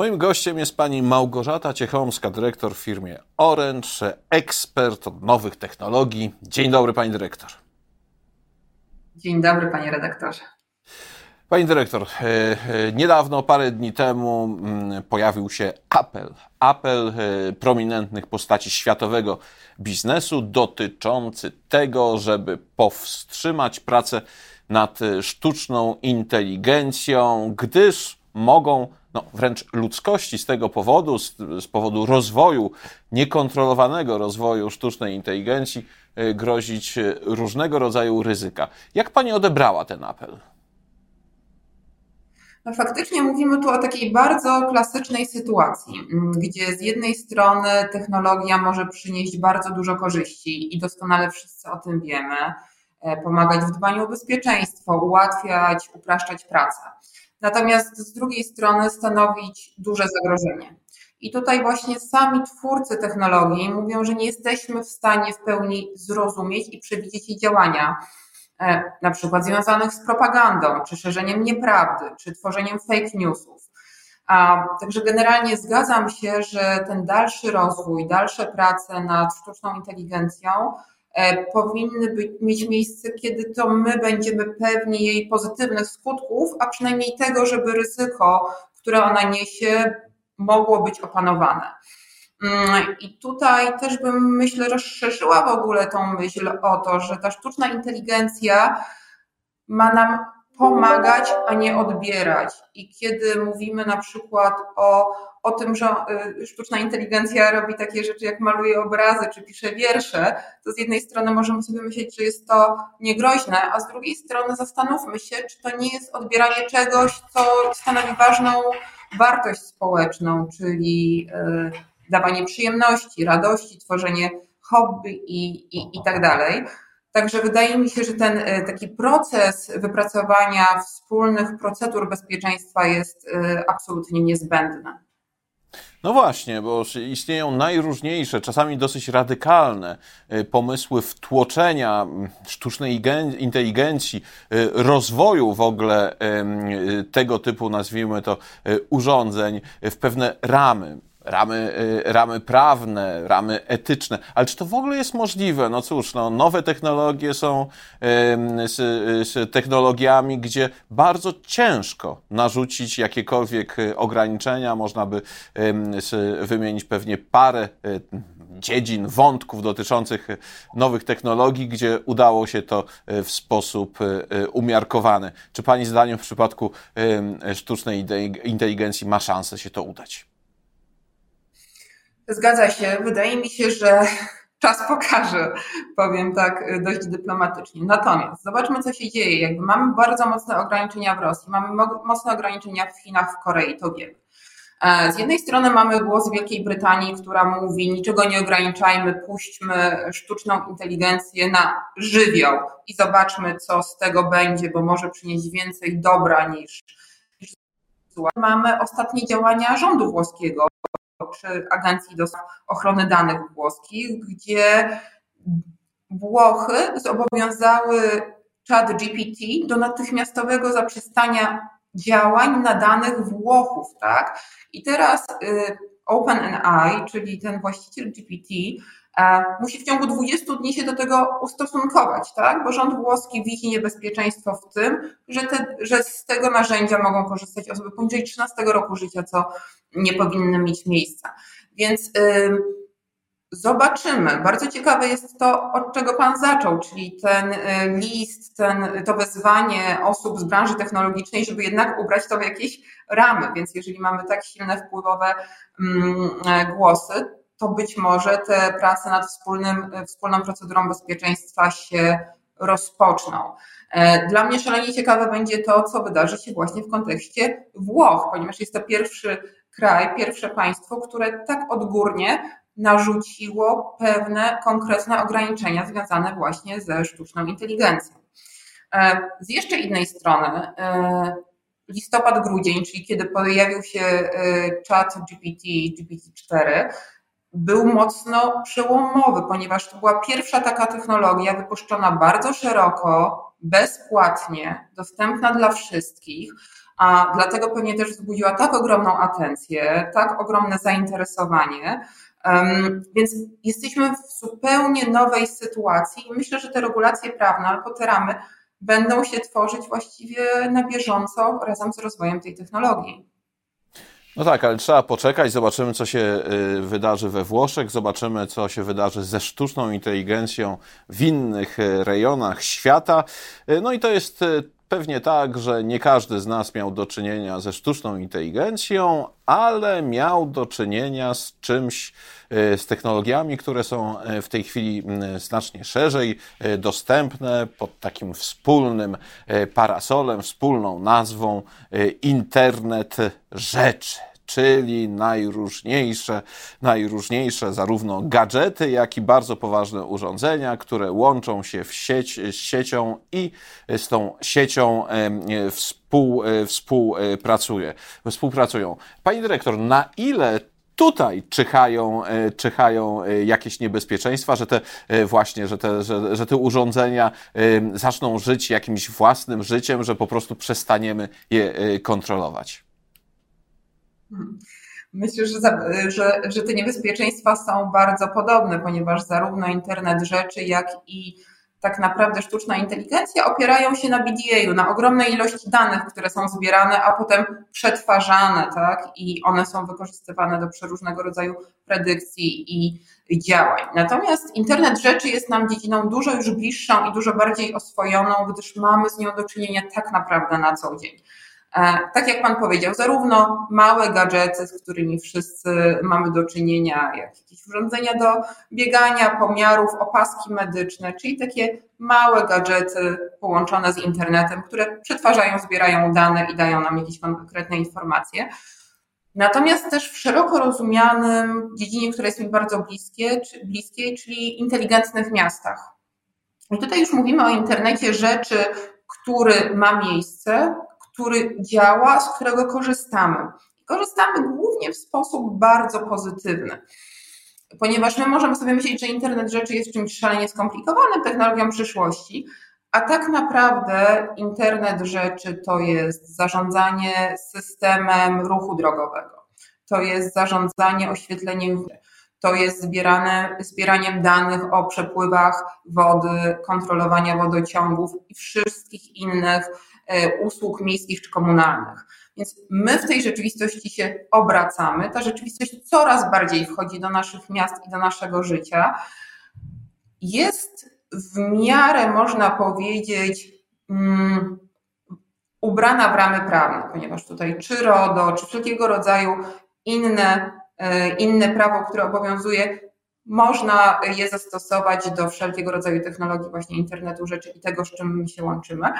Moim gościem jest pani Małgorzata Ciechomska, dyrektor w firmie Orange, ekspert od nowych technologii. Dzień dobry, pani dyrektor. Dzień dobry, panie redaktorze. Pani dyrektor, e, e, niedawno, parę dni temu mm, pojawił się apel. Apel e, prominentnych postaci światowego biznesu dotyczący tego, żeby powstrzymać pracę nad sztuczną inteligencją, gdyż mogą no, wręcz ludzkości z tego powodu, z, z powodu rozwoju, niekontrolowanego rozwoju sztucznej inteligencji, grozić różnego rodzaju ryzyka. Jak pani odebrała ten apel? No faktycznie mówimy tu o takiej bardzo klasycznej sytuacji, mm, gdzie z jednej strony technologia może przynieść bardzo dużo korzyści i doskonale wszyscy o tym wiemy, e, pomagać w dbaniu o bezpieczeństwo, ułatwiać, upraszczać pracę. Natomiast z drugiej strony stanowić duże zagrożenie. I tutaj właśnie sami twórcy technologii mówią, że nie jesteśmy w stanie w pełni zrozumieć i przewidzieć jej działania E, na przykład związanych z propagandą, czy szerzeniem nieprawdy, czy tworzeniem fake newsów. Także generalnie zgadzam się, że ten dalszy rozwój, dalsze prace nad sztuczną inteligencją powinny być, mieć miejsce, kiedy to my będziemy pewni jej pozytywnych skutków, a przynajmniej tego, żeby ryzyko, które ona niesie, mogło być opanowane. Mm, I tutaj też bym, myślę, rozszerzyła w ogóle tą myśl o to, że ta sztuczna inteligencja ma nam pomagać, a nie odbierać. I kiedy mówimy na przykład o, o tym, że y, sztuczna inteligencja robi takie rzeczy jak maluje obrazy czy pisze wiersze, to z jednej strony możemy sobie myśleć, że jest to niegroźne, a z drugiej strony zastanówmy się, czy to nie jest odbieranie czegoś, co stanowi ważną wartość społeczną, czyli yy, dawanie przyjemności, radości, tworzenie hobby i, i, i tak dalej. Także wydaje mi się, że ten e, taki proces wypracowania wspólnych procedur bezpieczeństwa jest absolutnie niezbędny. No właśnie, bo istnieją najróżniejsze, czasami dosyć radykalne e, pomysły wtłoczenia sztucznej inteligencji, rozwoju w ogóle tego typu, nazwijmy to, urządzeń w pewne ramy ramy, y, ramy prawne, ramy etyczne. Ale czy to w ogóle jest możliwe? No cóż, no, nowe technologie są z, z technologiami, gdzie bardzo ciężko narzucić jakiekolwiek y, ograniczenia. Można by wymienić pewnie parę y, dziedzin, wątków dotyczących nowych technologii, gdzie udało się to w sposób umiarkowany. Czy Pani zdaniem w przypadku sztucznej inteligencji ma szansę się to udać? Zgadza się. Wydaje mi się, że czas pokaże, powiem tak dość dyplomatycznie. Natomiast zobaczmy, co się dzieje. Jakby mamy bardzo mocne ograniczenia w Rosji, mamy mocne ograniczenia w Chinach, w Korei, to wiemy. E, z jednej strony mamy głos Wielkiej Brytanii, która mówi: niczego nie ograniczajmy, puśćmy sztuczną inteligencję na żywioł i zobaczmy, co z tego będzie, bo może przynieść więcej dobra niż. zła. Mamy ostatnie działania rządu włoskiego, czy Agencji do Ochrony Danych Włoskich, gdzie Włochy zobowiązały chat GPT do natychmiastowego zaprzestania działań na danych Włochów, tak? I teraz y, OpenAI, czyli ten właściciel GPT, musi w ciągu 20 dni się do tego ustosunkować, tak? bo rząd włoski widzi niebezpieczeństwo w tym, że, te, że z tego narzędzia mogą korzystać osoby poniżej 13 roku życia, co nie powinno mieć miejsca. Więc yy, zobaczymy. Bardzo ciekawe jest to, od czego Pan zaczął, czyli ten y, list, ten, to wezwanie osób z branży technologicznej, żeby jednak ubrać to w jakieś ramy. Więc jeżeli mamy tak silne wpływowe mm, głosy, to być może te prace nad wspólnym, wspólną procedurą bezpieczeństwa się rozpoczną. E, dla mnie szalenie ciekawe będzie to, co wydarzy się właśnie w kontekście Włoch, ponieważ jest to pierwszy kraj, pierwsze państwo, które tak odgórnie narzuciło pewne konkretne ograniczenia związane właśnie ze sztuczną inteligencją. E, z jeszcze innej strony, e, listopad, grudzień, czyli kiedy pojawił się chat GPT, GPT-4, był mocno przełomowy, ponieważ to była pierwsza taka technologia wypuszczona bardzo szeroko, bezpłatnie, dostępna dla wszystkich, a dlatego pewnie też wzbudziła tak ogromną atencję, tak ogromne zainteresowanie. Więc jesteśmy w zupełnie nowej sytuacji i myślę, że te regulacje prawne albo te ramy będą się tworzyć właściwie na bieżąco razem z rozwojem tej technologii. No tak, ale trzeba poczekać, zobaczymy, co się y, wydarzy we Włoszech, zobaczymy, co się wydarzy ze sztuczną inteligencją w innych y, rejonach świata. Y, no i to jest pewnie tak, że nie każdy z nas miał do czynienia ze sztuczną inteligencją, ale miał do czynienia z czymś, z technologiami, które są w tej chwili znacznie szerzej dostępne pod takim wspólnym parasolem, wspólną nazwą Internet Rzeczy czyli najróżniejsze, najróżniejsze zarówno gadżety, jak i bardzo poważne urządzenia, które łączą się w sieć, z siecią i z tą siecią współ, e, współpracuje, współpracują. Pani dyrektor, na ile tutaj czyhają, e, czyhają e, jakieś niebezpieczeństwa, że te właśnie, że te, że, że te urządzenia zaczną żyć jakimś własnym życiem, że po prostu przestaniemy je kontrolować. Myślę, że, że, że te niebezpieczeństwa są bardzo podobne, ponieważ zarówno internet rzeczy, jak i tak naprawdę sztuczna inteligencja opierają się na BDA, na ogromnej ilości danych, które są zbierane, a potem przetwarzane, tak? I one są wykorzystywane do przeróżnego rodzaju predykcji i działań. Natomiast internet rzeczy jest nam dziedziną dużo już bliższą i dużo bardziej oswojoną, gdyż mamy z nią do czynienia tak naprawdę na co dzień. Tak jak Pan powiedział, zarówno małe gadżety, z którymi wszyscy mamy do czynienia, jak jakieś urządzenia do biegania, pomiarów, opaski medyczne, czyli takie małe gadżety połączone z internetem, które przetwarzają, zbierają dane i dają nam jakieś konkretne informacje. Natomiast też w szeroko rozumianym dziedzinie, która jest mi bardzo bliskie, bliskie, czyli inteligentnych miastach. I tutaj już mówimy o internecie rzeczy, który ma miejsce, który działa, z którego korzystamy. Korzystamy głównie w sposób bardzo pozytywny. Ponieważ my możemy sobie myśleć, że internet rzeczy jest czymś szalenie skomplikowanym, technologią przyszłości, a tak naprawdę internet rzeczy to jest zarządzanie systemem ruchu drogowego, to jest zarządzanie oświetleniem, to jest zbierane, zbieraniem danych o przepływach wody, kontrolowania wodociągów i wszystkich innych usług miejskich czy komunalnych. Więc my w tej rzeczywistości się obracamy. Ta rzeczywistość coraz bardziej wchodzi do naszych miast i do naszego życia. Jest w miarę, można powiedzieć, um, ubrana w ramy prawne, ponieważ tutaj czy RODO, czy wszelkiego rodzaju inne, e, inne prawo, które obowiązuje, można je zastosować do wszelkiego rodzaju technologii właśnie internetu rzeczy i tego, z czym my się łączymy.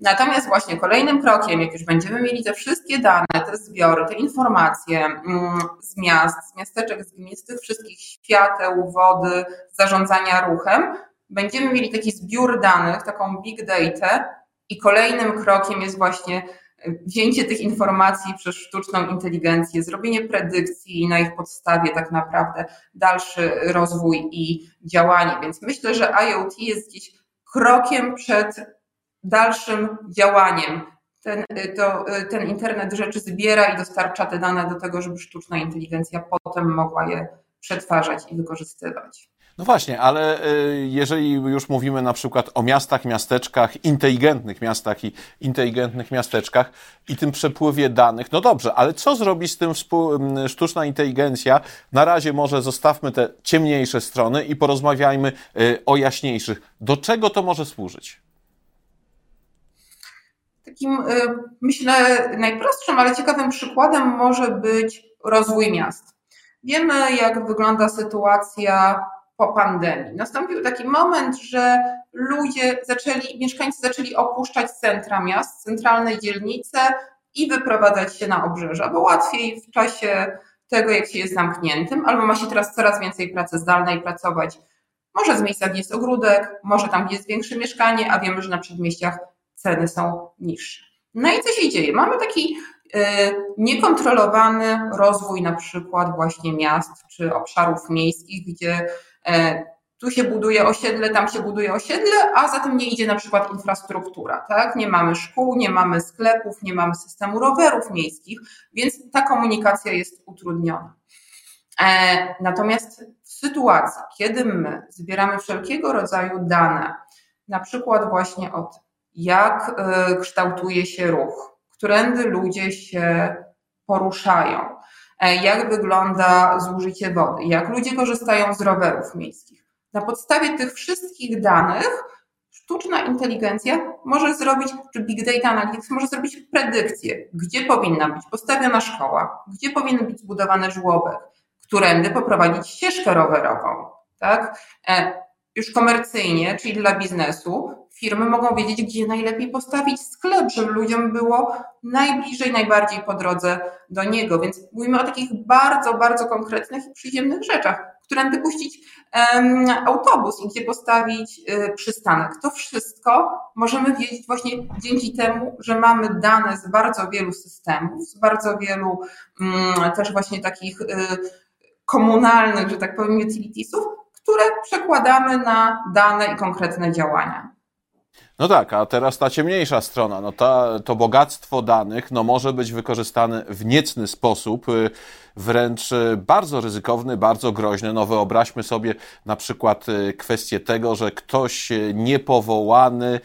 Natomiast właśnie kolejnym krokiem, jak już będziemy mieli te wszystkie dane, te zbiory, te informacje mm, z miast, z miasteczek, z gmin, z tych wszystkich świateł, wody, zarządzania ruchem, będziemy mieli taki zbiór danych, taką big data i kolejnym krokiem jest właśnie wzięcie tych informacji przez sztuczną inteligencję, zrobienie predykcji na ich podstawie tak naprawdę dalszy rozwój i działanie. Więc myślę, że IoT jest gdzieś krokiem przed dalszym działaniem. Ten, y, to, y, ten internet rzeczy zbiera i dostarcza te dane do tego, żeby sztuczna inteligencja potem mogła je przetwarzać i wykorzystywać. No właśnie, ale y, jeżeli już mówimy na przykład o miastach, miasteczkach, inteligentnych miastach i inteligentnych miasteczkach i tym przepływie danych, no dobrze, ale co zrobi z tym sztuczna inteligencja? Na razie może zostawmy te ciemniejsze strony i porozmawiajmy o jaśniejszych. Do czego to może służyć? Takim, y, myślę, najprostszym, ale ciekawym przykładem może być rozwój miast. Wiemy, jak wygląda sytuacja po pandemii. Nastąpił taki moment, że ludzie zaczęli, mieszkańcy zaczęli opuszczać centra miast, centralne dzielnice i wyprowadzać się na obrzeża, bo łatwiej w czasie tego, jak się jest zamkniętym, albo ma się teraz coraz więcej pracy zdalnej pracować. Może z miejsca, gdzie jest ogródek, może tam, gdzie jest większe mieszkanie, a wiemy, że na przedmieściach ceny są niższe. No i co się dzieje? Mamy taki e, niekontrolowany rozwój na przykład właśnie miast czy obszarów miejskich, gdzie e, tu się buduje osiedle, tam się buduje osiedle, a za tym nie idzie na przykład infrastruktura, tak? Nie mamy szkół, nie mamy sklepów, nie mamy systemu rowerów miejskich, więc ta komunikacja jest utrudniona. E, natomiast w sytuacji, kiedy my zbieramy wszelkiego rodzaju dane, na przykład właśnie o tym, jak e, kształtuje się ruch, którędy ludzie się poruszają, e, jak wygląda zużycie wody, jak ludzie korzystają z rowerów miejskich. Na podstawie tych wszystkich danych sztuczna inteligencja może zrobić, czy Big Data Analytics może zrobić predykcję, gdzie powinna być postawiona szkoła, gdzie powinien być zbudowany żłobek, którędy poprowadzić ścieżkę rowerową. Tak? E, już komercyjnie, czyli dla biznesu, firmy mogą wiedzieć, gdzie najlepiej postawić sklep, żeby ludziom było najbliżej, najbardziej po drodze do niego. Więc mówimy o takich bardzo, bardzo konkretnych i przyziemnych rzeczach, którędy puścić um, autobus i gdzie postawić y, przystanek. To wszystko możemy wiedzieć właśnie dzięki temu, że mamy dane z bardzo wielu systemów, z bardzo wielu um, też właśnie takich y, komunalnych, że tak powiem, utilitiesów, które przekładamy na dane i konkretne działania. No tak, a teraz ta ciemniejsza strona, no ta, to bogactwo danych no może być wykorzystane w niecny sposób, y, wręcz y, bardzo ryzykowny, bardzo groźny. No wyobraźmy sobie na przykład y, kwestię tego, że ktoś niepowołany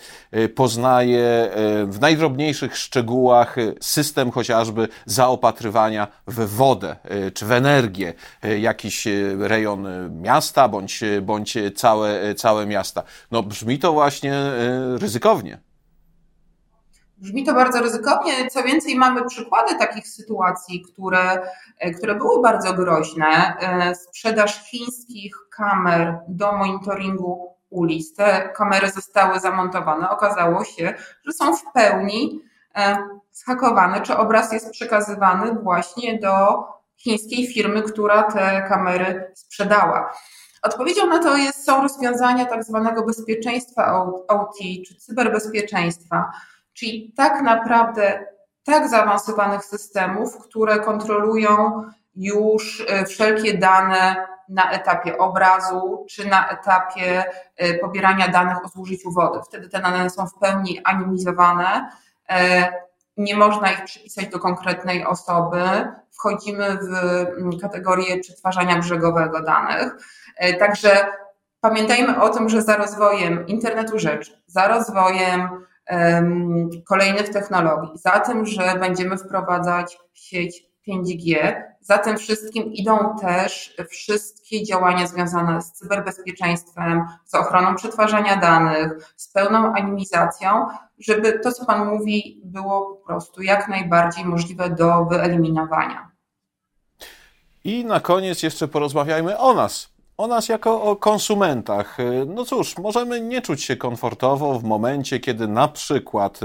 poznaje w najdrobniejszych szczegółach system chociażby zaopatrywania w wodę czy w energię jakiś rejon miasta bądź, bądź całe, całe miasta. No brzmi to właśnie ryzykownie. Brzmi to bardzo ryzykownie. Co więcej, mamy przykłady takich sytuacji, które, które były bardzo groźne. E, sprzedaż chińskich kamer do monitoringu ulic. Te kamery zostały zamontowane. Okazało się, że są w pełni e, zhakowane, czy obraz jest przekazywany właśnie do chińskiej firmy, która te kamery sprzedała. Odpowiedzią na to jest, są rozwiązania tak zwanego bezpieczeństwa OT, czy cyberbezpieczeństwa, czyli tak naprawdę tak zaawansowanych systemów, które kontrolują już e, wszelkie dane na etapie obrazu, czy na etapie e, pobierania danych o zużyciu wody. Wtedy te dane są w pełni anonimizowane, e, nie można ich przypisać do konkretnej osoby. Wchodzimy w kategorię przetwarzania brzegowego danych. Także pamiętajmy o tym, że za rozwojem internetu rzeczy, za rozwojem kolejnych technologii, za tym, że będziemy wprowadzać sieć 5G, za tym wszystkim idą też wszystkie działania związane z cyberbezpieczeństwem, z ochroną przetwarzania danych, z pełną anonimizacją, żeby to, co Pan mówi, było po prostu jak najbardziej możliwe do wyeliminowania. I na koniec jeszcze porozmawiajmy o nas o nas jako o konsumentach. No cóż, możemy nie czuć się komfortowo w momencie, kiedy na przykład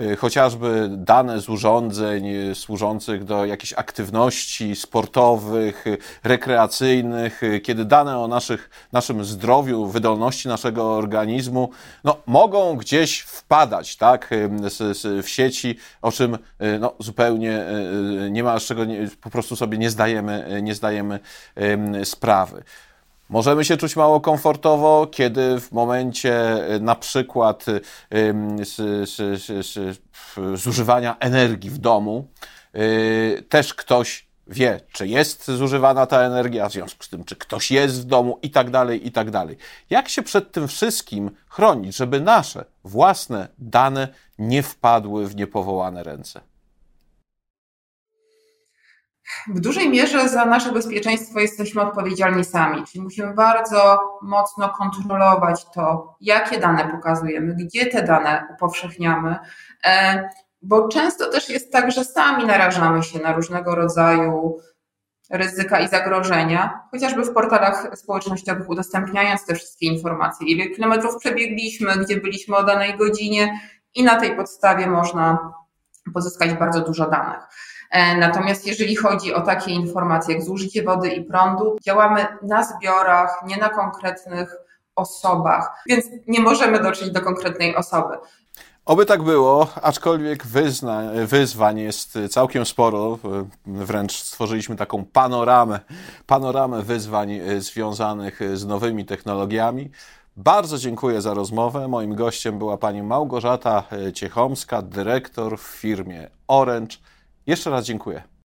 y, chociażby dane z urządzeń służących do jakichś aktywności sportowych, rekreacyjnych, kiedy dane o naszych, naszym zdrowiu, wydolności naszego organizmu, no, mogą gdzieś wpadać, tak, w sieci, o czym no, zupełnie y, nie ma z czego po prostu sobie nie zdajemy, nie zdajemy sprawy. Możemy się czuć mało komfortowo, kiedy w momencie y, na przykład zużywania energii w domu y, też ktoś wie, czy jest zużywana ta energia, w związku z tym, czy ktoś jest w domu i tak dalej, i tak dalej. Jak się przed tym wszystkim chronić, żeby nasze własne dane nie wpadły w niepowołane ręce? W dużej mierze za nasze bezpieczeństwo jesteśmy odpowiedzialni sami, czyli musimy bardzo mocno kontrolować to, jakie dane pokazujemy, gdzie te dane upowszechniamy, e, bo często też jest tak, że sami narażamy się na różnego rodzaju ryzyka i zagrożenia, chociażby w portalach społecznościowych udostępniając te wszystkie informacje, ile kilometrów przebiegliśmy, gdzie byliśmy o danej godzinie i na tej podstawie można pozyskać bardzo dużo danych. E, natomiast jeżeli chodzi o takie informacje jak zużycie wody i prądu, działamy na zbiorach, nie na konkretnych osobach, więc nie możemy dotrzeć do konkretnej osoby. Oby tak było, aczkolwiek wyzna, wyzwań jest całkiem sporo. Wręcz stworzyliśmy taką panoramę, panoramę wyzwań związanych z nowymi technologiami. Bardzo dziękuję za rozmowę. Moim gościem była pani Małgorzata Ciechomska, dyrektor w firmie Orange. Jeszcze raz dziękuję.